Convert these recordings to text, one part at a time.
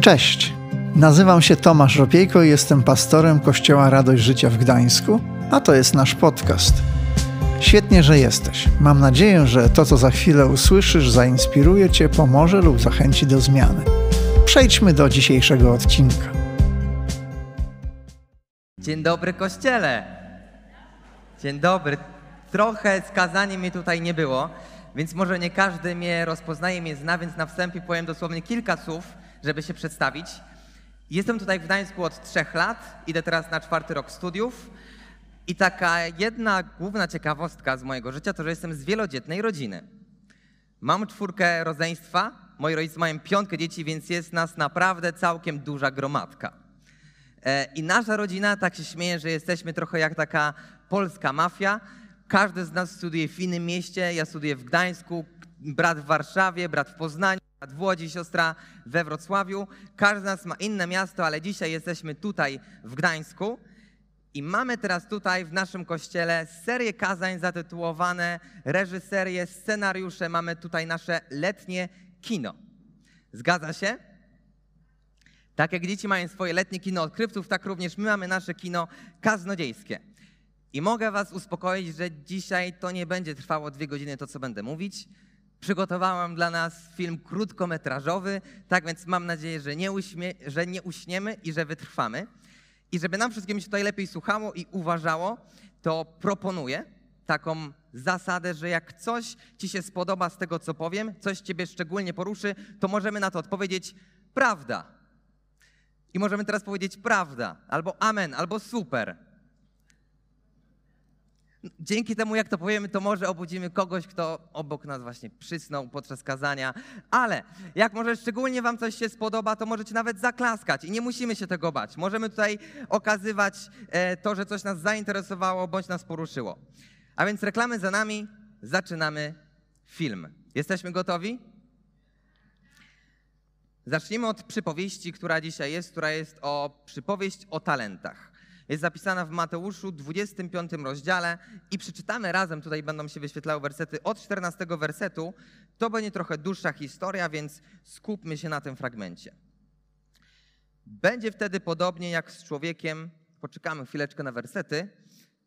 Cześć, nazywam się Tomasz Ropiejko i jestem pastorem Kościoła Radość Życia w Gdańsku, a to jest nasz podcast. Świetnie, że jesteś. Mam nadzieję, że to, co za chwilę usłyszysz, zainspiruje Cię, pomoże lub zachęci do zmiany. Przejdźmy do dzisiejszego odcinka. Dzień dobry, kościele. Dzień dobry. Trochę skazanie mnie tutaj nie było, więc może nie każdy mnie rozpoznaje, mnie zna, więc na wstępie powiem dosłownie kilka słów, żeby się przedstawić. Jestem tutaj w Gdańsku od trzech lat, idę teraz na czwarty rok studiów. I taka jedna główna ciekawostka z mojego życia to, że jestem z wielodzietnej rodziny. Mam czwórkę rodzeństwa, moi rodzice mają piątkę dzieci, więc jest nas naprawdę całkiem duża gromadka. E, I nasza rodzina tak się śmieje, że jesteśmy trochę jak taka polska mafia. Każdy z nas studiuje w innym mieście. Ja studiuję w Gdańsku, brat w Warszawie, brat w Poznaniu, w Łodzi, siostra we Wrocławiu. Każdy z nas ma inne miasto, ale dzisiaj jesteśmy tutaj w Gdańsku. I mamy teraz tutaj w naszym kościele serię kazań zatytułowane reżyserie, scenariusze. Mamy tutaj nasze letnie kino. Zgadza się? Tak jak dzieci mają swoje letnie kino odkrywców, tak również my mamy nasze kino kaznodziejskie. I mogę Was uspokoić, że dzisiaj to nie będzie trwało dwie godziny to, co będę mówić. Przygotowałam dla nas film krótkometrażowy, tak więc mam nadzieję, że nie, uśmie- że nie uśniemy i że wytrwamy. I żeby nam wszystkim się tutaj lepiej słuchało i uważało, to proponuję taką zasadę, że jak coś Ci się spodoba z tego, co powiem, coś Ciebie szczególnie poruszy, to możemy na to odpowiedzieć prawda. I możemy teraz powiedzieć prawda, albo amen, albo super. Dzięki temu, jak to powiemy, to może obudzimy kogoś, kto obok nas właśnie przysnął podczas kazania. Ale jak może szczególnie Wam coś się spodoba, to możecie nawet zaklaskać i nie musimy się tego bać. Możemy tutaj okazywać e, to, że coś nas zainteresowało bądź nas poruszyło. A więc reklamy za nami, zaczynamy film. Jesteśmy gotowi? Zacznijmy od przypowieści, która dzisiaj jest, która jest o przypowieść o talentach. Jest zapisana w Mateuszu 25 rozdziale i przeczytamy razem, tutaj będą się wyświetlały wersety od 14 wersetu. To będzie trochę dłuższa historia, więc skupmy się na tym fragmencie. Będzie wtedy podobnie jak z człowiekiem, poczekamy chwileczkę na wersety,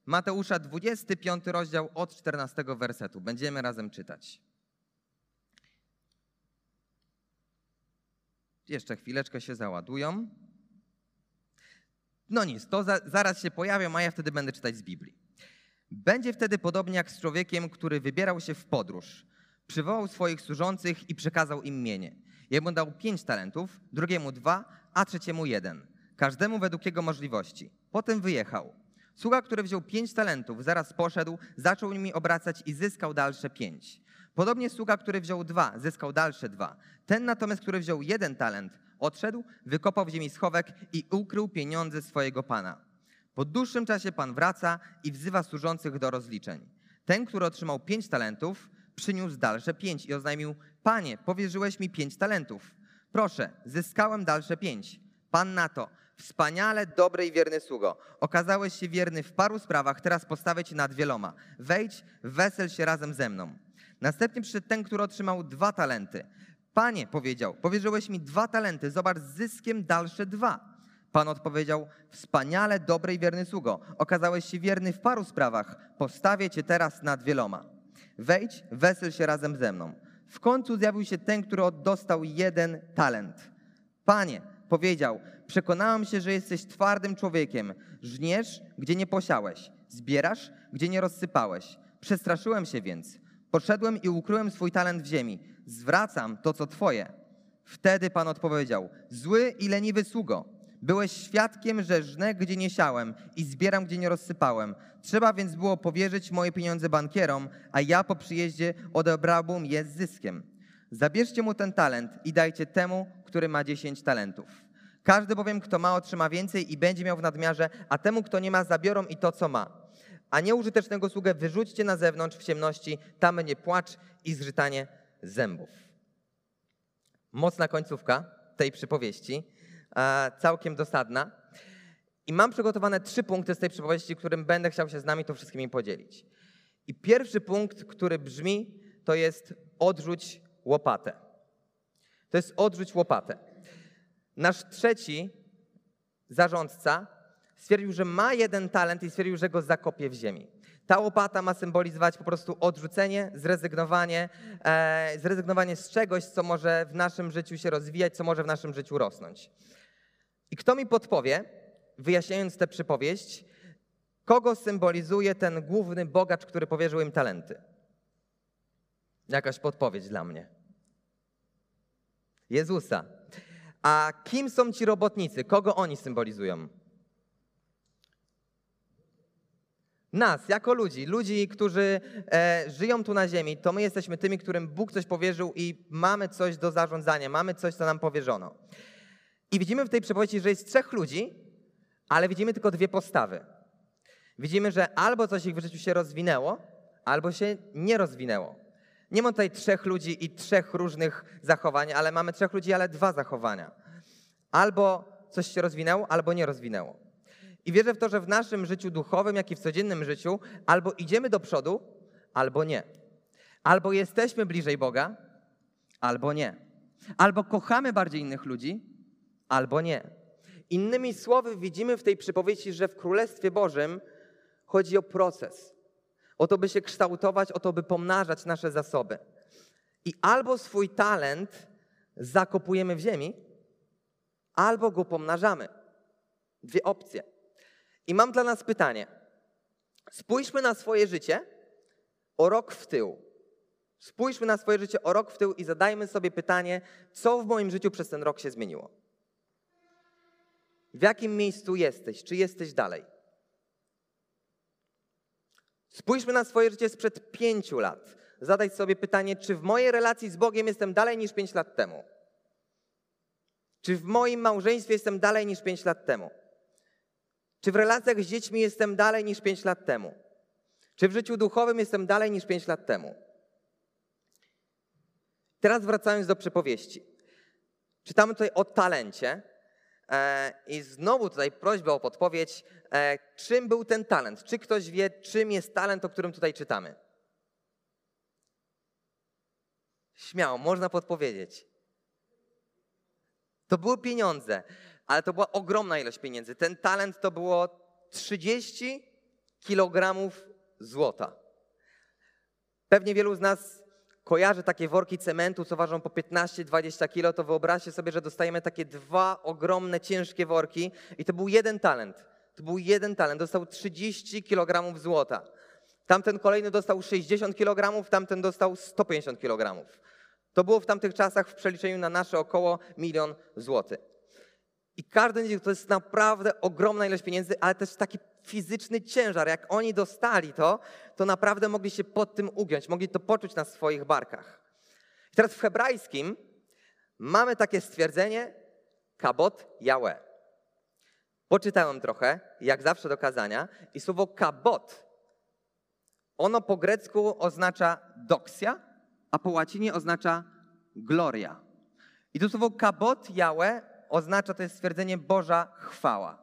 Mateusza 25 rozdział od 14 wersetu. Będziemy razem czytać. Jeszcze chwileczkę się załadują. No nic, to za, zaraz się pojawią, a ja wtedy będę czytać z Biblii. Będzie wtedy podobnie jak z człowiekiem, który wybierał się w podróż. Przywołał swoich służących i przekazał im mienie. Jemu dał pięć talentów, drugiemu dwa, a trzeciemu jeden. Każdemu według jego możliwości. Potem wyjechał. Sługa, który wziął pięć talentów, zaraz poszedł, zaczął nimi obracać i zyskał dalsze pięć. Podobnie sługa, który wziął dwa, zyskał dalsze dwa. Ten natomiast, który wziął jeden talent, odszedł, wykopał w ziemi schowek i ukrył pieniądze swojego pana. Po dłuższym czasie pan wraca i wzywa służących do rozliczeń. Ten, który otrzymał pięć talentów, przyniósł dalsze pięć i oznajmił: Panie, powierzyłeś mi pięć talentów. Proszę, zyskałem dalsze pięć. Pan na to. Wspaniale, dobry i wierny sługo. Okazałeś się wierny w paru sprawach, teraz postawię cię nad wieloma. Wejdź, wesel się razem ze mną. Następnie przyszedł ten, który otrzymał dwa talenty. Panie, powiedział, powierzyłeś mi dwa talenty, zobacz z zyskiem dalsze dwa. Pan odpowiedział, wspaniale, dobry i wierny sługo. Okazałeś się wierny w paru sprawach, postawię cię teraz nad wieloma. Wejdź, wesel się razem ze mną. W końcu zjawił się ten, który dostał jeden talent. Panie, powiedział, przekonałem się, że jesteś twardym człowiekiem. Żniesz, gdzie nie posiałeś, zbierasz, gdzie nie rozsypałeś. Przestraszyłem się więc. Poszedłem i ukryłem swój talent w ziemi. Zwracam to, co twoje. Wtedy Pan odpowiedział, zły i leniwy sługo. Byłeś świadkiem, że żnę, gdzie nie siałem i zbieram, gdzie nie rozsypałem. Trzeba więc było powierzyć moje pieniądze bankierom, a ja po przyjeździe odebrałbym je z zyskiem. Zabierzcie mu ten talent i dajcie temu, który ma dziesięć talentów. Każdy bowiem, kto ma, otrzyma więcej i będzie miał w nadmiarze, a temu, kto nie ma, zabiorą i to, co ma. A nieużytecznego sługę wyrzućcie na zewnątrz w ciemności, tam będzie płacz i zgrzytanie zębów. Mocna końcówka tej przypowieści, całkiem dosadna. I mam przygotowane trzy punkty z tej przypowieści, którym będę chciał się z nami to wszystkimi podzielić. I pierwszy punkt, który brzmi, to jest odrzuć łopatę. To jest odrzuć łopatę. nasz trzeci zarządca stwierdził, że ma jeden talent i stwierdził, że go zakopie w ziemi. Ta łopata ma symbolizować po prostu odrzucenie, zrezygnowanie, e, zrezygnowanie z czegoś, co może w naszym życiu się rozwijać, co może w naszym życiu rosnąć. I kto mi podpowie, wyjaśniając tę przypowieść, kogo symbolizuje ten główny bogacz, który powierzył im talenty? Jakaś podpowiedź dla mnie. Jezusa. A kim są ci robotnicy? Kogo oni symbolizują? Nas, jako ludzi, ludzi, którzy e, żyją tu na ziemi, to my jesteśmy tymi, którym Bóg coś powierzył i mamy coś do zarządzania, mamy coś, co nam powierzono. I widzimy w tej przypowieści, że jest trzech ludzi, ale widzimy tylko dwie postawy. Widzimy, że albo coś ich w życiu się rozwinęło, albo się nie rozwinęło. Nie ma tutaj trzech ludzi i trzech różnych zachowań, ale mamy trzech ludzi, ale dwa zachowania. Albo coś się rozwinęło, albo nie rozwinęło. I wierzę w to, że w naszym życiu duchowym, jak i w codziennym życiu, albo idziemy do przodu, albo nie. Albo jesteśmy bliżej Boga, albo nie. Albo kochamy bardziej innych ludzi, albo nie. Innymi słowy, widzimy w tej przypowieści, że w Królestwie Bożym chodzi o proces. O to, by się kształtować, o to, by pomnażać nasze zasoby. I albo swój talent zakopujemy w ziemi, albo go pomnażamy. Dwie opcje. I mam dla nas pytanie. Spójrzmy na swoje życie o rok w tył. Spójrzmy na swoje życie o rok w tył i zadajmy sobie pytanie, co w moim życiu przez ten rok się zmieniło. W jakim miejscu jesteś? Czy jesteś dalej? Spójrzmy na swoje życie sprzed pięciu lat. Zadaj sobie pytanie, czy w mojej relacji z Bogiem jestem dalej niż pięć lat temu? Czy w moim małżeństwie jestem dalej niż pięć lat temu? Czy w relacjach z dziećmi jestem dalej niż pięć lat temu? Czy w życiu duchowym jestem dalej niż pięć lat temu? Teraz wracając do przypowieści. Czytamy tutaj o talencie e, i znowu tutaj prośba o podpowiedź, e, czym był ten talent? Czy ktoś wie, czym jest talent, o którym tutaj czytamy? Śmiało, można podpowiedzieć. To były pieniądze ale to była ogromna ilość pieniędzy. Ten talent to było 30 kilogramów złota. Pewnie wielu z nas kojarzy takie worki cementu, co ważą po 15-20 kilo, to wyobraźcie sobie, że dostajemy takie dwa ogromne, ciężkie worki i to był jeden talent. To był jeden talent, dostał 30 kilogramów złota. Tamten kolejny dostał 60 kilogramów, tamten dostał 150 kilogramów. To było w tamtych czasach w przeliczeniu na nasze około milion złotych. I każdy nich to jest naprawdę ogromna ilość pieniędzy, ale też taki fizyczny ciężar. Jak oni dostali to, to naprawdę mogli się pod tym ugiąć, mogli to poczuć na swoich barkach. I teraz w hebrajskim mamy takie stwierdzenie kabot Yahweh. Poczytałem trochę, jak zawsze do kazania, i słowo kabot, ono po grecku oznacza doksja, a po łacinie oznacza gloria. I to słowo kabot Yahweh oznacza to jest stwierdzenie Boża chwała.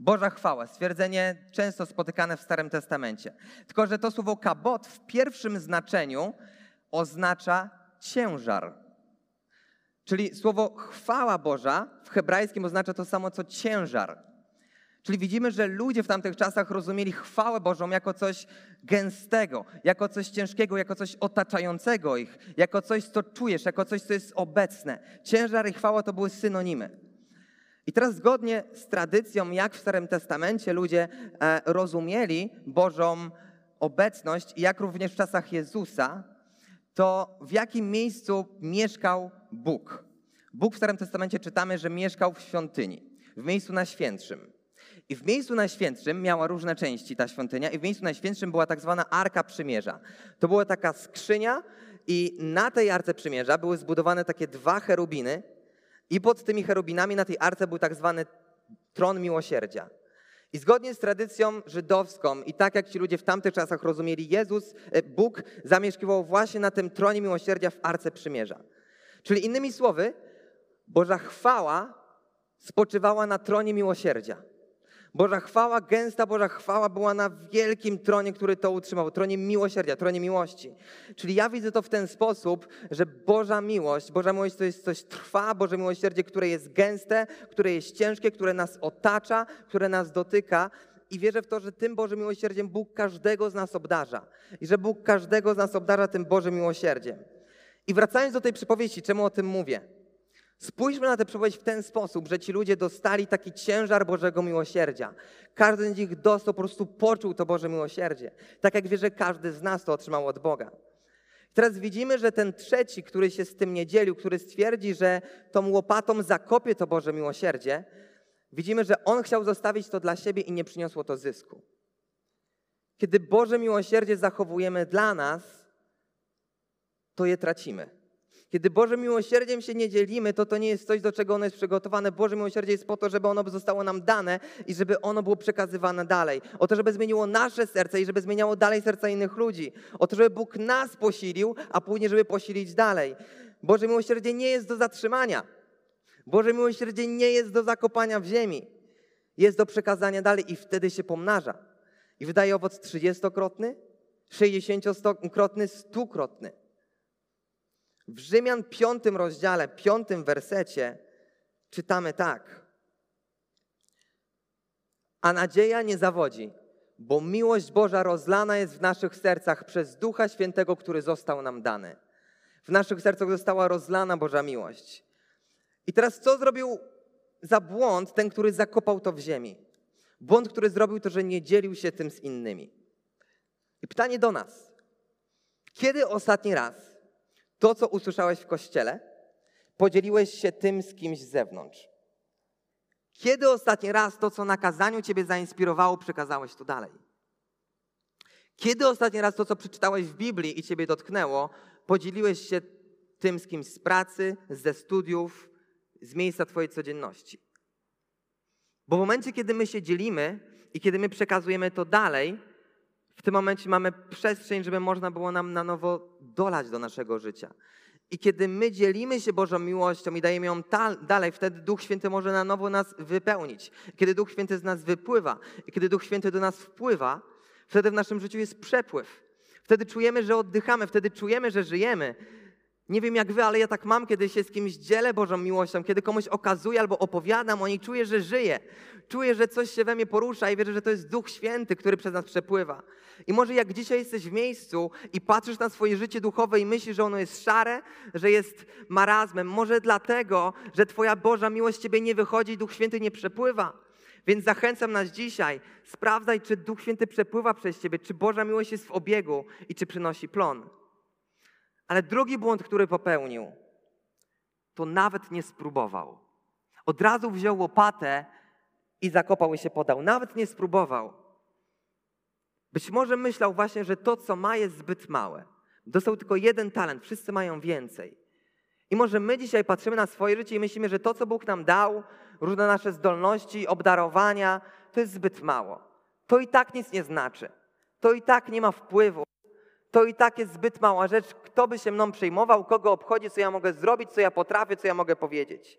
Boża chwała, stwierdzenie często spotykane w Starym Testamencie. Tylko, że to słowo kabot w pierwszym znaczeniu oznacza ciężar. Czyli słowo chwała Boża w hebrajskim oznacza to samo co ciężar. Czyli widzimy, że ludzie w tamtych czasach rozumieli chwałę Bożą jako coś gęstego, jako coś ciężkiego, jako coś otaczającego ich, jako coś, co czujesz, jako coś, co jest obecne. Ciężar i chwała to były synonimy. I teraz zgodnie z tradycją, jak w Starym Testamencie ludzie e, rozumieli Bożą obecność jak również w czasach Jezusa, to w jakim miejscu mieszkał Bóg. Bóg w Starym Testamencie czytamy, że mieszkał w świątyni, w miejscu najświętszym. I w miejscu najświętszym miała różne części ta świątynia, i w miejscu najświętszym była tak zwana Arka Przymierza. To była taka skrzynia, i na tej Arce Przymierza były zbudowane takie dwa cherubiny, i pod tymi cherubinami na tej arce był tak zwany tron miłosierdzia. I zgodnie z tradycją żydowską, i tak jak ci ludzie w tamtych czasach rozumieli, Jezus, e, Bóg zamieszkiwał właśnie na tym tronie miłosierdzia w Arce Przymierza. Czyli innymi słowy, Boża chwała spoczywała na tronie miłosierdzia. Boża chwała, gęsta Boża chwała była na wielkim tronie, który to utrzymał, tronie miłosierdzia, tronie miłości. Czyli ja widzę to w ten sposób, że Boża miłość, Boża miłość to jest coś trwa, Boże miłosierdzie, które jest gęste, które jest ciężkie, które nas otacza, które nas dotyka. I wierzę w to, że tym Bożym miłosierdziem Bóg każdego z nas obdarza. I że Bóg każdego z nas obdarza tym Bożym miłosierdziem. I wracając do tej przypowieści, czemu o tym mówię? Spójrzmy na tę przepowiedź w ten sposób, że ci ludzie dostali taki ciężar Bożego miłosierdzia. Każdy z nich dostał, po prostu poczuł to Boże miłosierdzie. Tak jak wie, że każdy z nas to otrzymał od Boga. Teraz widzimy, że ten trzeci, który się z tym nie dzielił, który stwierdzi, że tą łopatą zakopie to Boże miłosierdzie, widzimy, że on chciał zostawić to dla siebie i nie przyniosło to zysku. Kiedy Boże miłosierdzie zachowujemy dla nas, to je tracimy. Kiedy Bożym miłosierdziem się nie dzielimy, to to nie jest coś, do czego ono jest przygotowane. Boże miłosierdzie jest po to, żeby ono zostało nam dane i żeby ono było przekazywane dalej. O to, żeby zmieniło nasze serce i żeby zmieniało dalej serca innych ludzi. O to, żeby Bóg nas posilił, a później, żeby posilić dalej. Boże miłosierdzie nie jest do zatrzymania. Boże miłosierdzie nie jest do zakopania w ziemi. Jest do przekazania dalej i wtedy się pomnaża. I wydaje owoc trzydziestokrotny, sześćdziesięciokrotny, stukrotny. W Rzymian piątym rozdziale, piątym wersecie czytamy tak. A nadzieja nie zawodzi, bo miłość Boża rozlana jest w naszych sercach przez Ducha Świętego, który został nam dany. W naszych sercach została rozlana Boża miłość. I teraz co zrobił za błąd ten, który zakopał to w ziemi? Błąd, który zrobił to, że nie dzielił się tym z innymi. I pytanie do nas. Kiedy ostatni raz to, co usłyszałeś w kościele, podzieliłeś się tym z kimś z zewnątrz. Kiedy ostatni raz to, co na kazaniu Ciebie zainspirowało, przekazałeś to dalej? Kiedy ostatni raz to, co przeczytałeś w Biblii i Ciebie dotknęło, podzieliłeś się tym z kimś z pracy, ze studiów, z miejsca Twojej codzienności? Bo w momencie, kiedy my się dzielimy i kiedy my przekazujemy to dalej, w tym momencie mamy przestrzeń, żeby można było nam na nowo dolać do naszego życia. I kiedy my dzielimy się Bożą miłością i dajemy ją dalej, wtedy Duch Święty może na nowo nas wypełnić. Kiedy Duch Święty z nas wypływa i kiedy Duch Święty do nas wpływa, wtedy w naszym życiu jest przepływ. Wtedy czujemy, że oddychamy, wtedy czujemy, że żyjemy. Nie wiem jak wy, ale ja tak mam, kiedy się z kimś dzielę Bożą miłością, kiedy komuś okazuję albo opowiadam o niej, czuję, że żyję. Czuję, że coś się we mnie porusza i wierzę, że to jest Duch Święty, który przez nas przepływa. I może jak dzisiaj jesteś w miejscu i patrzysz na swoje życie duchowe i myślisz, że ono jest szare, że jest marazmem, może dlatego, że Twoja Boża miłość z Ciebie nie wychodzi i Duch Święty nie przepływa. Więc zachęcam nas dzisiaj, sprawdzaj, czy Duch Święty przepływa przez Ciebie, czy Boża miłość jest w obiegu i czy przynosi plon. Ale drugi błąd, który popełnił, to nawet nie spróbował. Od razu wziął łopatę i zakopał i się podał. Nawet nie spróbował. Być może myślał właśnie, że to, co ma, jest zbyt małe. Dostał tylko jeden talent, wszyscy mają więcej. I może my dzisiaj patrzymy na swoje życie i myślimy, że to, co Bóg nam dał, różne nasze zdolności, obdarowania, to jest zbyt mało. To i tak nic nie znaczy. To i tak nie ma wpływu to i tak jest zbyt mała rzecz. Kto by się mną przejmował, kogo obchodzi, co ja mogę zrobić, co ja potrafię, co ja mogę powiedzieć.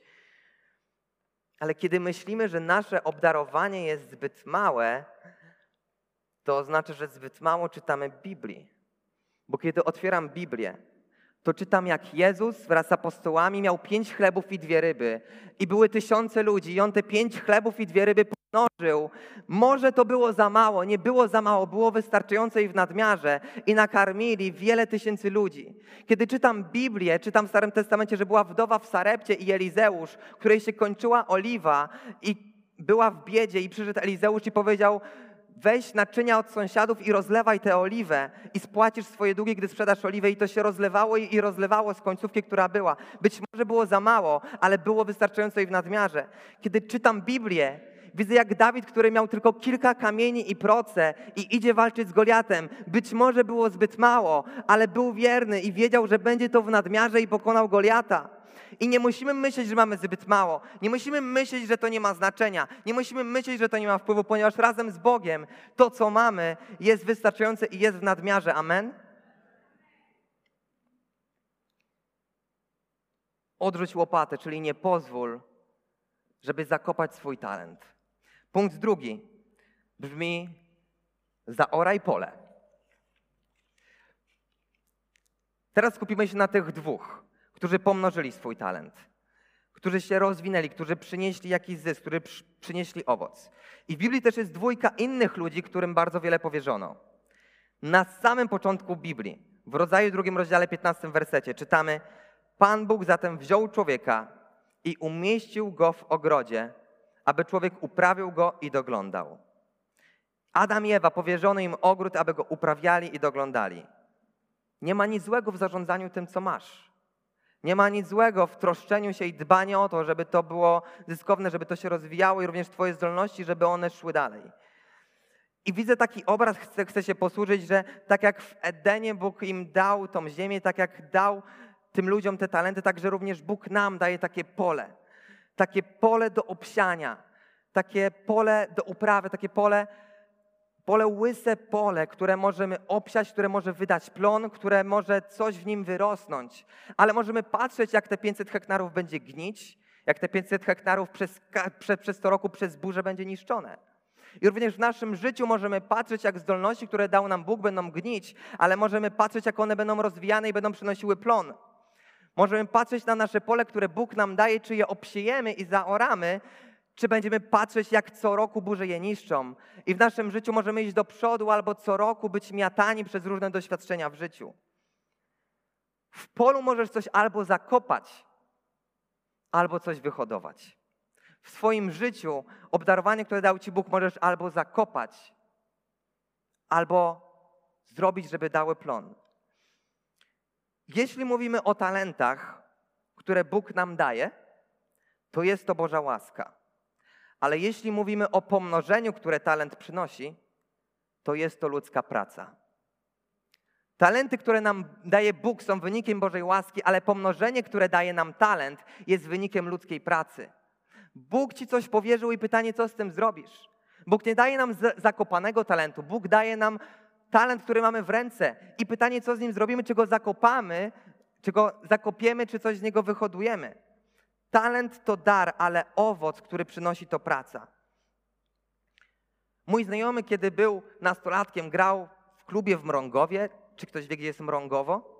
Ale kiedy myślimy, że nasze obdarowanie jest zbyt małe, to oznacza, że zbyt mało czytamy Biblii. Bo kiedy otwieram Biblię, to czytam, jak Jezus wraz z apostołami miał pięć chlebów i dwie ryby. I były tysiące ludzi, i on te pięć chlebów i dwie ryby pomnożył. Może to było za mało, nie było za mało, było wystarczające i w nadmiarze. I nakarmili wiele tysięcy ludzi. Kiedy czytam Biblię, czytam w Starym Testamencie, że była wdowa w Sarepcie i Elizeusz, której się kończyła oliwa i była w biedzie i przyszedł Elizeusz i powiedział, weź naczynia od sąsiadów i rozlewaj tę oliwę i spłacisz swoje długi, gdy sprzedasz oliwę. I to się rozlewało i rozlewało z końcówki, która była. Być może było za mało, ale było wystarczająco i w nadmiarze. Kiedy czytam Biblię, widzę jak Dawid, który miał tylko kilka kamieni i proce i idzie walczyć z Goliatem. Być może było zbyt mało, ale był wierny i wiedział, że będzie to w nadmiarze i pokonał Goliata. I nie musimy myśleć, że mamy zbyt mało. Nie musimy myśleć, że to nie ma znaczenia. Nie musimy myśleć, że to nie ma wpływu, ponieważ razem z Bogiem to, co mamy, jest wystarczające i jest w nadmiarze. Amen? Odrzuć łopatę, czyli nie pozwól, żeby zakopać swój talent. Punkt drugi. brzmi zaoraj pole. Teraz skupimy się na tych dwóch, którzy pomnożyli swój talent, którzy się rozwinęli, którzy przynieśli jakiś zysk, którzy przynieśli owoc. I w Biblii też jest dwójka innych ludzi, którym bardzo wiele powierzono. Na samym początku Biblii, w rodzaju drugim rozdziale 15 wersecie czytamy Pan Bóg zatem wziął człowieka i umieścił go w ogrodzie, aby człowiek uprawiał go i doglądał. Adam i Ewa powierzono im ogród, aby go uprawiali i doglądali. Nie ma nic złego w zarządzaniu tym, co masz. Nie ma nic złego w troszczeniu się i dbaniu o to, żeby to było zyskowne, żeby to się rozwijało i również Twoje zdolności, żeby one szły dalej. I widzę taki obraz, chcę, chcę się posłużyć, że tak jak w Edenie Bóg im dał tą ziemię, tak jak dał tym ludziom te talenty, także również Bóg nam daje takie pole. Takie pole do obsiania, takie pole do uprawy, takie pole, pole łyse pole, które możemy obsiać, które może wydać plon, które może coś w nim wyrosnąć. Ale możemy patrzeć, jak te 500 hektarów będzie gnić, jak te 500 hektarów przez, przez, przez to roku przez burzę będzie niszczone. I również w naszym życiu możemy patrzeć, jak zdolności, które dał nam Bóg, będą gnić, ale możemy patrzeć, jak one będą rozwijane i będą przynosiły plon. Możemy patrzeć na nasze pole, które Bóg nam daje, czy je obsiejemy i zaoramy, czy będziemy patrzeć, jak co roku burze je niszczą. I w naszym życiu możemy iść do przodu albo co roku być miatani przez różne doświadczenia w życiu. W polu możesz coś albo zakopać, albo coś wyhodować. W swoim życiu obdarowanie, które dał Ci Bóg, możesz albo zakopać, albo zrobić, żeby dały plon. Jeśli mówimy o talentach, które Bóg nam daje, to jest to Boża łaska. Ale jeśli mówimy o pomnożeniu, które talent przynosi, to jest to ludzka praca. Talenty, które nam daje Bóg, są wynikiem Bożej łaski, ale pomnożenie, które daje nam talent, jest wynikiem ludzkiej pracy. Bóg ci coś powierzył i pytanie, co z tym zrobisz? Bóg nie daje nam zakopanego talentu, Bóg daje nam talent, który mamy w ręce i pytanie, co z nim zrobimy, czy go zakopamy, czy go zakopiemy, czy coś z niego wyhodujemy. Talent to dar, ale owoc, który przynosi to praca. Mój znajomy, kiedy był nastolatkiem, grał w klubie w Mrągowie. Czy ktoś wie, gdzie jest Mrągowo?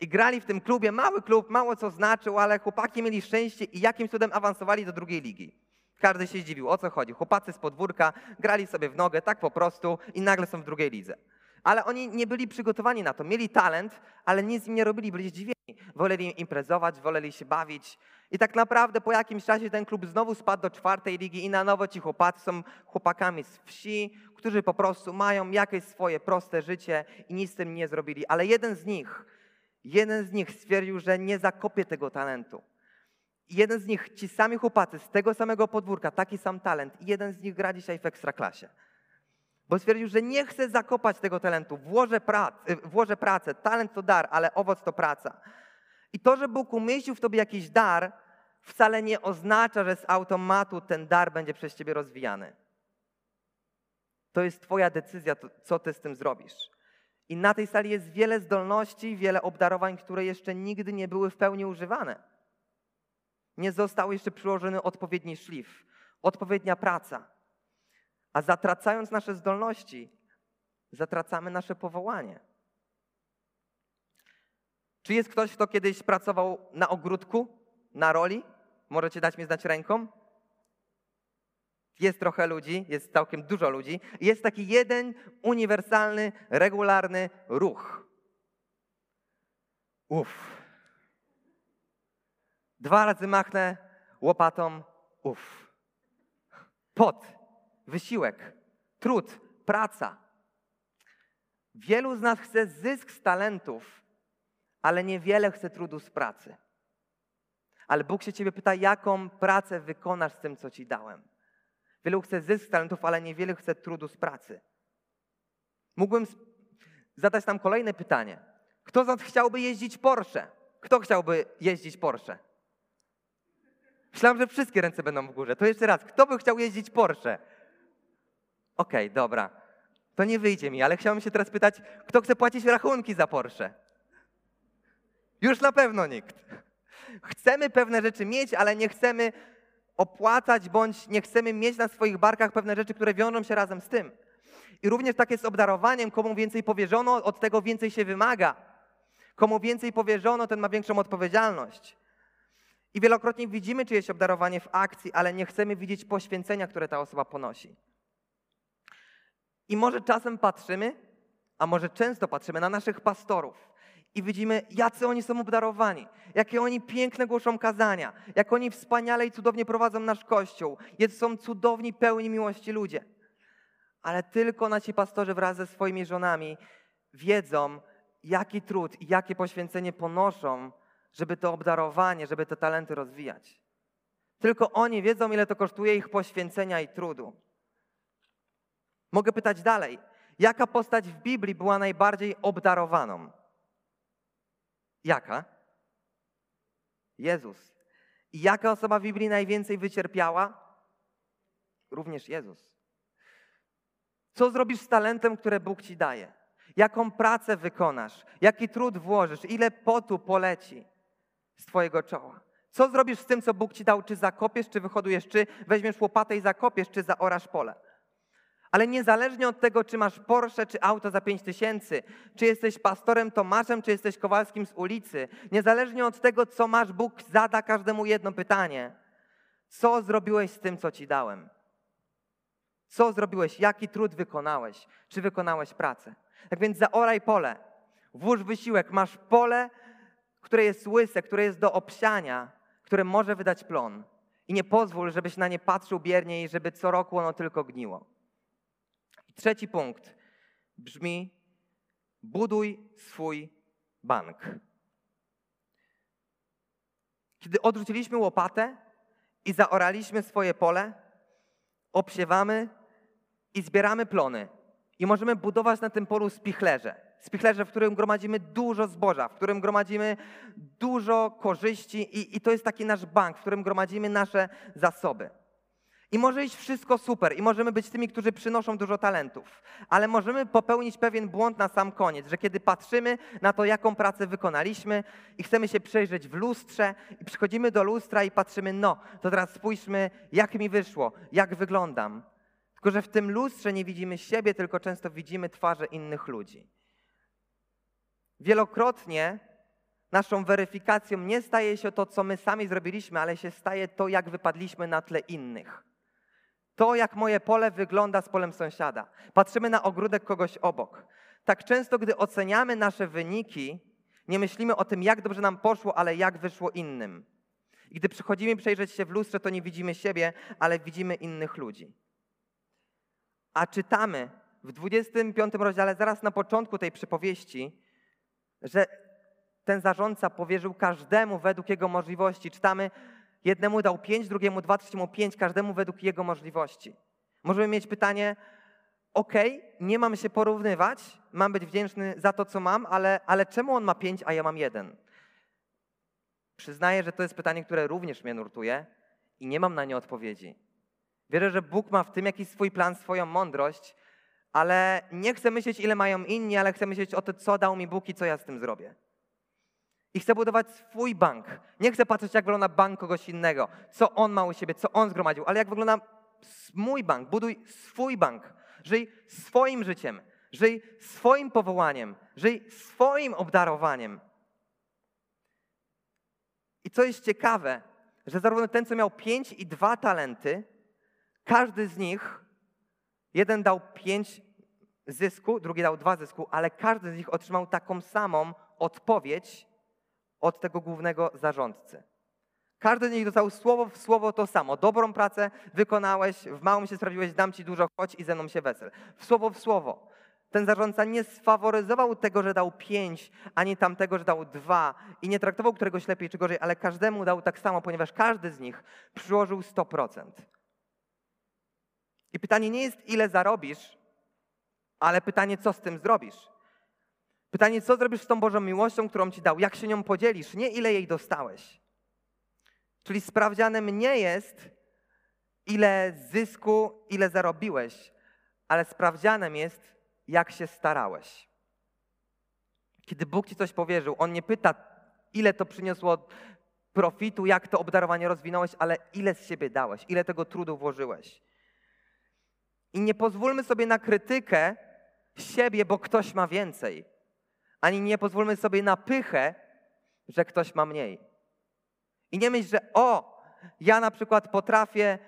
I grali w tym klubie, mały klub, mało co znaczył, ale chłopaki mieli szczęście i jakimś cudem awansowali do drugiej ligi. Każdy się zdziwił, o co chodzi. Chłopacy z podwórka grali sobie w nogę tak po prostu i nagle są w drugiej lidze. Ale oni nie byli przygotowani na to. Mieli talent, ale nic im nie robili, byli zdziwieni. Woleli imprezować, woleli się bawić. I tak naprawdę po jakimś czasie ten klub znowu spadł do czwartej ligi i na nowo ci chłopacy są chłopakami z wsi, którzy po prostu mają jakieś swoje proste życie i nic z tym nie zrobili. Ale jeden z nich, jeden z nich stwierdził, że nie zakopie tego talentu. Jeden z nich, ci sami chłopacy z tego samego podwórka, taki sam talent, i jeden z nich gra dzisiaj w ekstraklasie. Bo stwierdził, że nie chce zakopać tego talentu, włożę, prac, y, włożę pracę, talent to dar, ale owoc to praca. I to, że Bóg umieścił w tobie jakiś dar, wcale nie oznacza, że z automatu ten dar będzie przez ciebie rozwijany. To jest Twoja decyzja, co Ty z tym zrobisz. I na tej sali jest wiele zdolności, wiele obdarowań, które jeszcze nigdy nie były w pełni używane. Nie został jeszcze przyłożony odpowiedni szlif, odpowiednia praca. A zatracając nasze zdolności, zatracamy nasze powołanie. Czy jest ktoś, kto kiedyś pracował na ogródku, na roli? Możecie dać mi znać ręką? Jest trochę ludzi, jest całkiem dużo ludzi. Jest taki jeden uniwersalny, regularny ruch. Uff. Dwa razy machnę łopatą, uff. Pot, wysiłek, trud, praca. Wielu z nas chce zysk z talentów, ale niewiele chce trudu z pracy. Ale Bóg się ciebie pyta, jaką pracę wykonasz z tym, co ci dałem. Wielu chce zysk z talentów, ale niewiele chce trudu z pracy. Mógłbym zadać nam kolejne pytanie. Kto z nas chciałby jeździć Porsche? Kto chciałby jeździć Porsche? Myślałem, że wszystkie ręce będą w górze. To jeszcze raz. Kto by chciał jeździć Porsche? Okej, okay, dobra. To nie wyjdzie mi, ale chciałbym się teraz pytać, kto chce płacić rachunki za Porsche? Już na pewno nikt. Chcemy pewne rzeczy mieć, ale nie chcemy opłacać, bądź nie chcemy mieć na swoich barkach pewne rzeczy, które wiążą się razem z tym. I również tak jest z obdarowaniem, komu więcej powierzono, od tego więcej się wymaga. Komu więcej powierzono, ten ma większą odpowiedzialność. I wielokrotnie widzimy czyjeś obdarowanie w akcji, ale nie chcemy widzieć poświęcenia, które ta osoba ponosi. I może czasem patrzymy, a może często patrzymy na naszych pastorów i widzimy, jacy oni są obdarowani, jakie oni piękne głoszą kazania, jak oni wspaniale i cudownie prowadzą nasz kościół, jak są cudowni, pełni miłości ludzie. Ale tylko nasi pastorzy wraz ze swoimi żonami wiedzą, jaki trud i jakie poświęcenie ponoszą, żeby to obdarowanie, żeby te talenty rozwijać. Tylko oni wiedzą, ile to kosztuje ich poświęcenia i trudu. Mogę pytać dalej, jaka postać w Biblii była najbardziej obdarowaną? Jaka? Jezus. I jaka osoba w Biblii najwięcej wycierpiała? Również Jezus. Co zrobisz z talentem, które Bóg ci daje? Jaką pracę wykonasz? Jaki trud włożysz? Ile potu poleci z Twojego czoła? Co zrobisz z tym, co Bóg ci dał? Czy zakopiesz, czy wyhodujesz, czy weźmiesz łopatę i zakopiesz, czy zaorasz pole? Ale niezależnie od tego, czy masz Porsche, czy auto za 5 tysięcy, czy jesteś pastorem Tomaszem, czy jesteś Kowalskim z ulicy, niezależnie od tego, co masz, Bóg zada każdemu jedno pytanie. Co zrobiłeś z tym, co ci dałem? Co zrobiłeś? Jaki trud wykonałeś? Czy wykonałeś pracę? Tak więc zaoraj pole, włóż wysiłek, masz pole, które jest łyse, które jest do obsiania, które może wydać plon. I nie pozwól, żebyś na nie patrzył biernie i żeby co roku ono tylko gniło. Trzeci punkt brzmi: buduj swój bank. Kiedy odrzuciliśmy łopatę i zaoraliśmy swoje pole, obsiewamy i zbieramy plony. I możemy budować na tym polu spichlerze. Spichlerze, w którym gromadzimy dużo zboża, w którym gromadzimy dużo korzyści i, i to jest taki nasz bank, w którym gromadzimy nasze zasoby. I może iść wszystko super, i możemy być tymi, którzy przynoszą dużo talentów, ale możemy popełnić pewien błąd na sam koniec, że kiedy patrzymy na to, jaką pracę wykonaliśmy i chcemy się przejrzeć w lustrze, i przychodzimy do lustra i patrzymy, no, to teraz spójrzmy, jak mi wyszło, jak wyglądam. Tylko, że w tym lustrze nie widzimy siebie, tylko często widzimy twarze innych ludzi. Wielokrotnie naszą weryfikacją nie staje się to, co my sami zrobiliśmy, ale się staje to, jak wypadliśmy na tle innych. To, jak moje pole wygląda z polem sąsiada. Patrzymy na ogródek kogoś obok. Tak często, gdy oceniamy nasze wyniki, nie myślimy o tym, jak dobrze nam poszło, ale jak wyszło innym. I gdy przychodzimy przejrzeć się w lustrze, to nie widzimy siebie, ale widzimy innych ludzi. A czytamy w 25 rozdziale, zaraz na początku tej przypowieści, że ten zarządca powierzył każdemu według jego możliwości. Czytamy, Jednemu dał pięć, drugiemu dwa, trzeciemu pięć, każdemu według jego możliwości. Możemy mieć pytanie, ok, nie mam się porównywać, mam być wdzięczny za to, co mam, ale, ale czemu on ma pięć, a ja mam jeden? Przyznaję, że to jest pytanie, które również mnie nurtuje i nie mam na nie odpowiedzi. Wierzę, że Bóg ma w tym jakiś swój plan, swoją mądrość, ale nie chcę myśleć, ile mają inni, ale chcę myśleć o to, co dał mi Bóg i co ja z tym zrobię. I chcę budować swój bank. Nie chcę patrzeć, jak wygląda bank kogoś innego, co on ma u siebie, co on zgromadził, ale jak wygląda mój bank. Buduj swój bank. Żyj swoim życiem. Żyj swoim powołaniem. Żyj swoim obdarowaniem. I co jest ciekawe, że zarówno ten, co miał pięć i dwa talenty, każdy z nich, jeden dał pięć zysku, drugi dał dwa zysku, ale każdy z nich otrzymał taką samą odpowiedź od tego głównego zarządcy. Każdy z nich dostał słowo w słowo to samo. Dobrą pracę wykonałeś, w małym się sprawdziłeś, dam ci dużo, chodź i ze mną się wesel. W słowo w słowo. Ten zarządca nie sfaworyzował tego, że dał pięć, ani tamtego, że dał dwa i nie traktował któregoś lepiej czy gorzej, ale każdemu dał tak samo, ponieważ każdy z nich przyłożył 100%. I pytanie nie jest, ile zarobisz, ale pytanie, co z tym zrobisz. Pytanie, co zrobisz z tą Bożą miłością, którą Ci dał? Jak się nią podzielisz? Nie ile jej dostałeś. Czyli sprawdzianem nie jest, ile zysku, ile zarobiłeś, ale sprawdzianem jest, jak się starałeś. Kiedy Bóg Ci coś powierzył, On nie pyta, ile to przyniosło profitu, jak to obdarowanie rozwinąłeś, ale ile z siebie dałeś, ile tego trudu włożyłeś. I nie pozwólmy sobie na krytykę siebie, bo ktoś ma więcej, ani nie pozwólmy sobie na pychę, że ktoś ma mniej. I nie myśl, że o, ja na przykład potrafię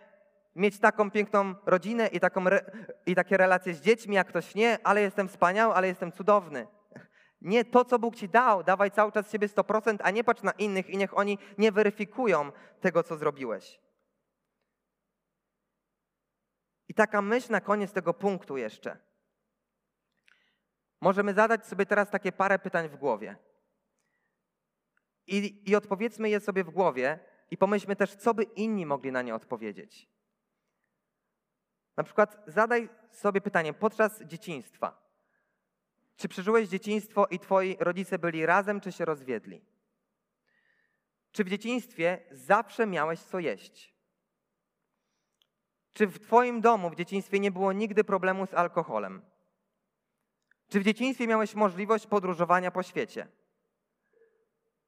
mieć taką piękną rodzinę i, taką re, i takie relacje z dziećmi, jak ktoś nie, ale jestem wspaniały, ale jestem cudowny. Nie, to co Bóg ci dał, dawaj cały czas siebie 100%, a nie patrz na innych i niech oni nie weryfikują tego, co zrobiłeś. I taka myśl na koniec tego punktu jeszcze. Możemy zadać sobie teraz takie parę pytań w głowie. I, I odpowiedzmy je sobie w głowie i pomyślmy też, co by inni mogli na nie odpowiedzieć. Na przykład zadaj sobie pytanie podczas dzieciństwa. Czy przeżyłeś dzieciństwo i twoi rodzice byli razem, czy się rozwiedli? Czy w dzieciństwie zawsze miałeś co jeść? Czy w twoim domu w dzieciństwie nie było nigdy problemu z alkoholem? Czy w dzieciństwie miałeś możliwość podróżowania po świecie?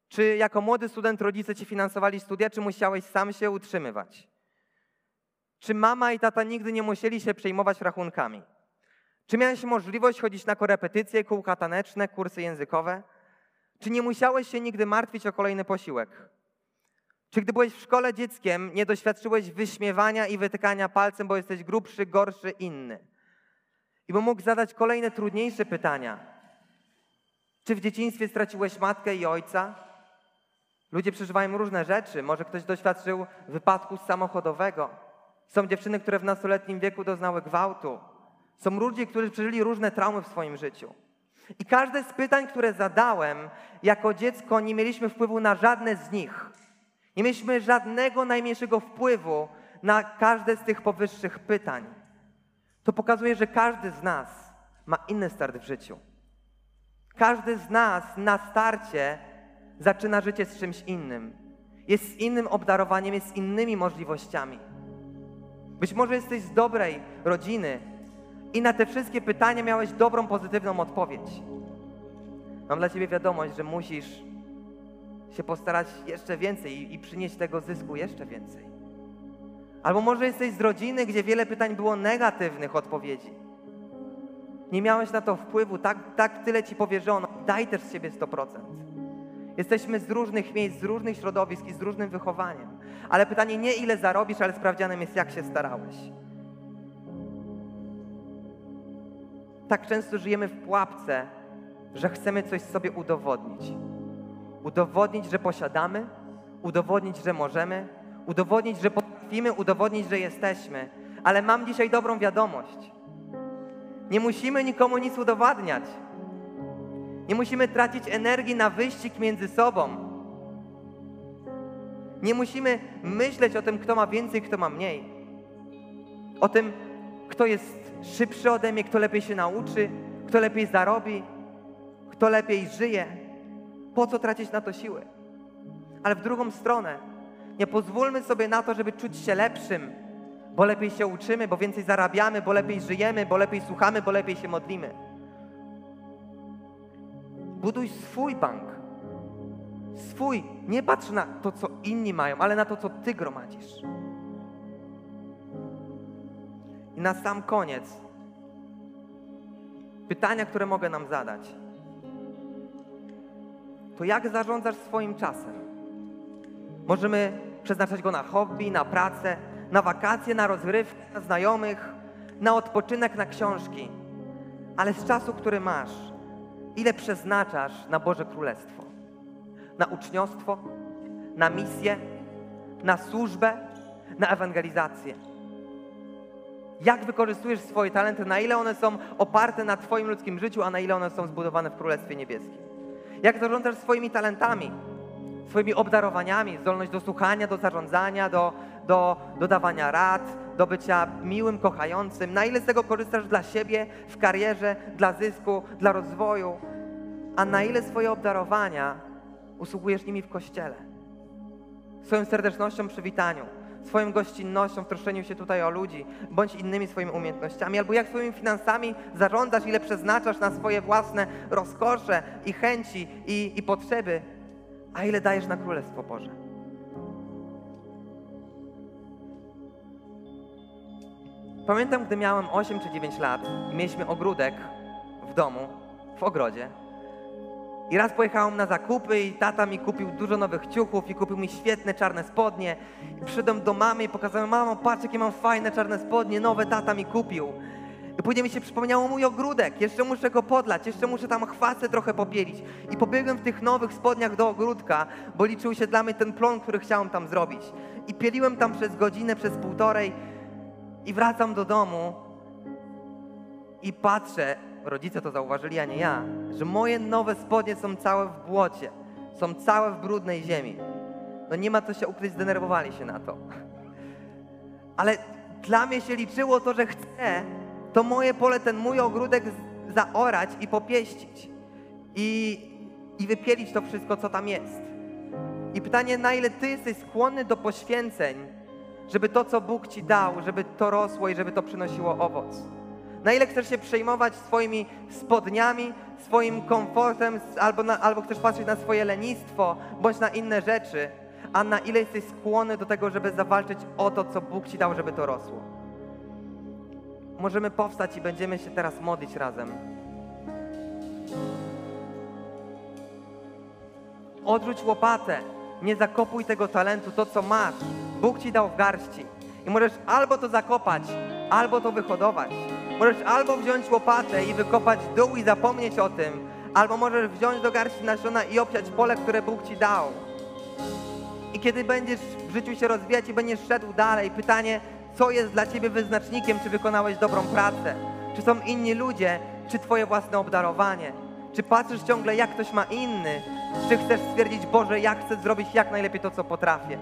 Czy jako młody student rodzice ci finansowali studia, czy musiałeś sam się utrzymywać? Czy mama i tata nigdy nie musieli się przejmować rachunkami? Czy miałeś możliwość chodzić na korepetycje, kółka taneczne, kursy językowe? Czy nie musiałeś się nigdy martwić o kolejny posiłek? Czy gdy byłeś w szkole dzieckiem, nie doświadczyłeś wyśmiewania i wytykania palcem, bo jesteś grubszy, gorszy, inny? I bo mógł zadać kolejne trudniejsze pytania. Czy w dzieciństwie straciłeś matkę i ojca? Ludzie przeżywają różne rzeczy. Może ktoś doświadczył wypadku samochodowego. Są dziewczyny, które w nastoletnim wieku doznały gwałtu. Są ludzie, którzy przeżyli różne traumy w swoim życiu. I każde z pytań, które zadałem jako dziecko, nie mieliśmy wpływu na żadne z nich. Nie mieliśmy żadnego najmniejszego wpływu na każde z tych powyższych pytań. To pokazuje, że każdy z nas ma inny start w życiu. Każdy z nas na starcie zaczyna życie z czymś innym. Jest z innym obdarowaniem, jest z innymi możliwościami. Być może jesteś z dobrej rodziny i na te wszystkie pytania miałeś dobrą, pozytywną odpowiedź. Mam dla Ciebie wiadomość, że musisz się postarać jeszcze więcej i przynieść tego zysku jeszcze więcej. Albo może jesteś z rodziny, gdzie wiele pytań było negatywnych odpowiedzi. Nie miałeś na to wpływu, tak, tak tyle Ci powierzono. Daj też z siebie 100%. Jesteśmy z różnych miejsc, z różnych środowisk i z różnym wychowaniem. Ale pytanie nie ile zarobisz, ale sprawdzianem jest jak się starałeś. Tak często żyjemy w pułapce, że chcemy coś sobie udowodnić. Udowodnić, że posiadamy, udowodnić, że możemy, udowodnić, że potrafimy, udowodnić, że jesteśmy. Ale mam dzisiaj dobrą wiadomość. Nie musimy nikomu nic udowadniać. Nie musimy tracić energii na wyścig między sobą. Nie musimy myśleć o tym, kto ma więcej, kto ma mniej. O tym, kto jest szybszy ode mnie, kto lepiej się nauczy, kto lepiej zarobi, kto lepiej żyje. Po co tracić na to siły? Ale w drugą stronę, nie pozwólmy sobie na to, żeby czuć się lepszym, bo lepiej się uczymy, bo więcej zarabiamy, bo lepiej żyjemy, bo lepiej słuchamy, bo lepiej się modlimy. Buduj swój bank. Swój. Nie patrz na to, co inni mają, ale na to, co ty gromadzisz. I na sam koniec pytania, które mogę nam zadać. To jak zarządzasz swoim czasem? Możemy przeznaczać go na hobby, na pracę, na wakacje, na rozrywkę, na znajomych, na odpoczynek, na książki. Ale z czasu, który masz, ile przeznaczasz na Boże Królestwo? Na uczniostwo, na misję, na służbę, na ewangelizację? Jak wykorzystujesz swoje talenty, na ile one są oparte na Twoim ludzkim życiu, a na ile one są zbudowane w Królestwie Niebieskim? Jak zarządzasz swoimi talentami, swoimi obdarowaniami, zdolność do słuchania, do zarządzania, do, do, do dawania rad, do bycia miłym, kochającym? Na ile z tego korzystasz dla siebie, w karierze, dla zysku, dla rozwoju? A na ile swoje obdarowania usługujesz nimi w kościele? Swoją serdecznością przy witaniu, swoją gościnnością, w troszczeniu się tutaj o ludzi, bądź innymi swoimi umiejętnościami, albo jak swoimi finansami zarządzasz, ile przeznaczasz na swoje własne rozkosze i chęci i, i potrzeby, a ile dajesz na Królestwo Boże. Pamiętam, gdy miałem 8 czy 9 lat, mieliśmy ogródek w domu, w ogrodzie i raz pojechałem na zakupy i tata mi kupił dużo nowych ciuchów i kupił mi świetne czarne spodnie. I przyszedłem do mamy i pokazałem, mamo, patrz jakie mam fajne czarne spodnie, nowe tata mi kupił. I później mi się przypomniało mój ogródek, jeszcze muszę go podlać, jeszcze muszę tam chwasę trochę popielić. I pobiegłem w tych nowych spodniach do ogródka, bo liczył się dla mnie ten plon, który chciałem tam zrobić. I pieliłem tam przez godzinę, przez półtorej i wracam do domu i patrzę, rodzice to zauważyli, a nie ja, że moje nowe spodnie są całe w błocie, są całe w brudnej ziemi. No nie ma co się ukryć, zdenerwowali się na to. Ale dla mnie się liczyło to, że chcę to moje pole, ten mój ogródek zaorać i popieścić. I, I wypielić to wszystko, co tam jest. I pytanie, na ile ty jesteś skłonny do poświęceń, żeby to, co Bóg ci dał, żeby to rosło i żeby to przynosiło owoc. Na ile chcesz się przejmować swoimi spodniami, swoim komfortem, albo, na, albo chcesz patrzeć na swoje lenistwo, bądź na inne rzeczy, a na ile jesteś skłonny do tego, żeby zawalczyć o to, co Bóg ci dał, żeby to rosło. Możemy powstać i będziemy się teraz modlić razem. Odrzuć łopatę, nie zakopuj tego talentu, to co masz. Bóg ci dał w garści. I możesz albo to zakopać, albo to wyhodować. Możesz albo wziąć łopatę i wykopać dół i zapomnieć o tym, albo możesz wziąć do garści nasiona i obsiać pole, które Bóg ci dał. I kiedy będziesz w życiu się rozwijać i będziesz szedł dalej, pytanie, co jest dla ciebie wyznacznikiem, czy wykonałeś dobrą pracę? Czy są inni ludzie, czy twoje własne obdarowanie? Czy patrzysz ciągle, jak ktoś ma inny? Czy chcesz stwierdzić, Boże, ja chcę zrobić jak najlepiej to, co potrafię?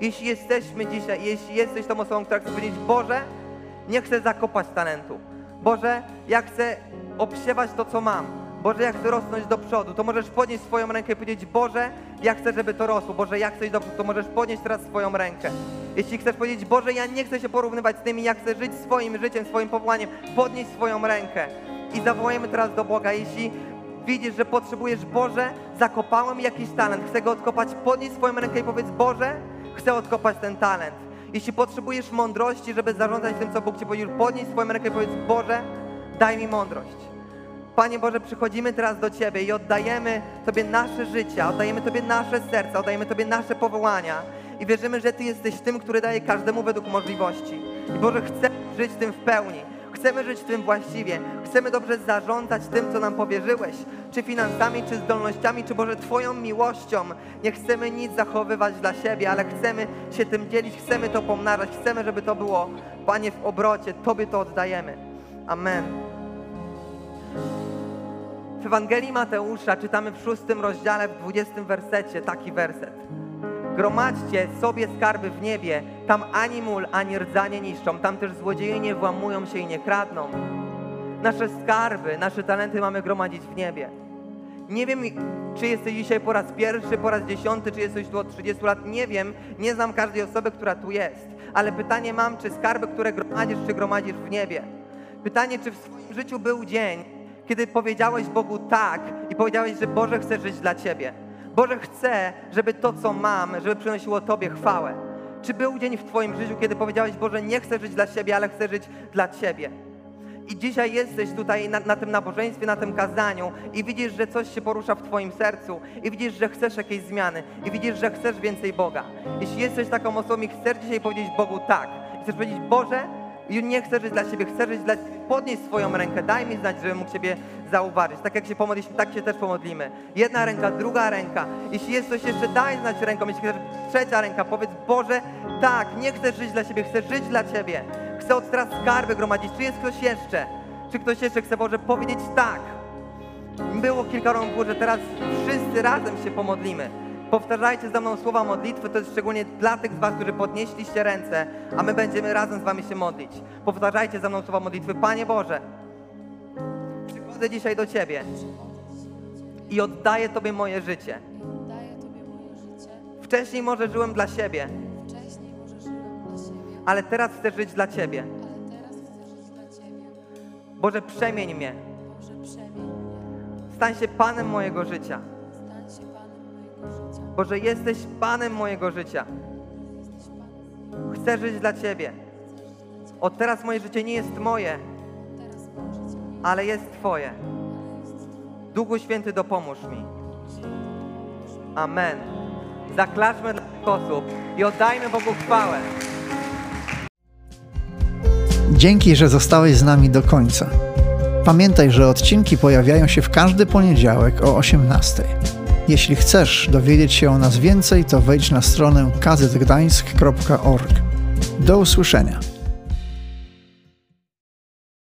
Jeśli jesteśmy dzisiaj, jeśli jesteś tą osobą, która chce powiedzieć, Boże, nie chcę zakopać talentu. Boże, ja chcę obsiewać to, co mam. Boże, ja chcę rosnąć do przodu. To możesz podnieść swoją rękę i powiedzieć, Boże, ja chcę, żeby to rosło. Boże, ja chcę iść do przodu. To możesz podnieść teraz swoją rękę. Jeśli chcesz powiedzieć, Boże, ja nie chcę się porównywać z tymi, ja chcę żyć swoim życiem, swoim powołaniem, podnieść swoją rękę. I zawołajmy teraz do Boga. Jeśli widzisz, że potrzebujesz, Boże, zakopałem jakiś talent, chcę go odkopać, podnieś swoją rękę i powiedz, Boże, chcę odkopać ten talent. Jeśli potrzebujesz mądrości, żeby zarządzać tym, co Bóg Ci powiedział, podnieś swoją rękę i powiedz, Boże, daj mi mądrość. Panie Boże, przychodzimy teraz do Ciebie i oddajemy Tobie nasze życie, oddajemy Tobie nasze serca, oddajemy Tobie nasze powołania i wierzymy, że Ty jesteś tym, który daje każdemu według możliwości. I Boże, chcemy żyć tym w pełni. Chcemy żyć tym właściwie. Chcemy dobrze zarządzać tym, co nam powierzyłeś. Czy finansami, czy zdolnościami, czy Boże Twoją miłością. Nie chcemy nic zachowywać dla siebie, ale chcemy się tym dzielić, chcemy to pomnażać, chcemy, żeby to było, Panie, w obrocie. Tobie to oddajemy. Amen. W Ewangelii Mateusza czytamy w szóstym rozdziale, w dwudziestym wersecie taki werset. Gromadźcie sobie skarby w niebie, tam ani mól, ani rdza nie niszczą, tam też złodzieje nie włamują się i nie kradną. Nasze skarby, nasze talenty mamy gromadzić w niebie. Nie wiem, czy jesteś dzisiaj po raz pierwszy, po raz dziesiąty, czy jesteś tu od 30 lat, nie wiem, nie znam każdej osoby, która tu jest. Ale pytanie mam, czy skarby, które gromadzisz, czy gromadzisz w niebie? Pytanie, czy w swoim życiu był dzień, kiedy powiedziałeś Bogu tak i powiedziałeś, że Boże chcę żyć dla Ciebie. Boże chcę, żeby to, co mam, żeby przynosiło Tobie chwałę. Czy był dzień w Twoim życiu, kiedy powiedziałeś, Boże, nie chcę żyć dla siebie, ale chcę żyć dla Ciebie? I dzisiaj jesteś tutaj na, na tym nabożeństwie, na tym kazaniu i widzisz, że coś się porusza w Twoim sercu i widzisz, że chcesz jakiejś zmiany i widzisz, że chcesz więcej Boga. Jeśli jesteś taką osobą i chcesz dzisiaj powiedzieć Bogu tak, chcesz powiedzieć, Boże, i nie chcę żyć dla siebie, chcę żyć dla Podnieś swoją rękę, daj mi znać, żebym mógł Ciebie zauważyć. Tak jak się pomodliliśmy, tak się też pomodlimy. Jedna ręka, druga ręka. Jeśli jest coś jeszcze, daj znać ręką. Jeśli chcesz trzecia ręka, powiedz, Boże, tak, nie chcę żyć dla siebie, chcę żyć dla Ciebie. Chcę od teraz skarby gromadzić. Czy jest ktoś jeszcze? Czy ktoś jeszcze chce, Boże, powiedzieć tak? Było kilka rąk w górze, teraz wszyscy razem się pomodlimy. Powtarzajcie za mną słowa modlitwy, to jest szczególnie dla tych z Was, którzy podnieśliście ręce, a my będziemy razem z Wami się modlić. Powtarzajcie za mną słowa modlitwy. Panie Boże, przychodzę dzisiaj do Ciebie i oddaję Tobie moje życie. Wcześniej może żyłem dla siebie, ale teraz chcę żyć dla Ciebie. Boże, przemień mnie. Stań się Panem mojego życia. Boże, jesteś Panem mojego życia. Chcę żyć dla Ciebie. Od teraz moje życie nie jest moje, ale jest Twoje. Duchu Święty, dopomóż mi. Amen. Zaklaszmy dla tych osób i oddajmy Bogu chwałę. Dzięki, że zostałeś z nami do końca. Pamiętaj, że odcinki pojawiają się w każdy poniedziałek o 18. Jeśli chcesz dowiedzieć się o nas więcej, to wejdź na stronę kazetgdańsk.org. Do usłyszenia.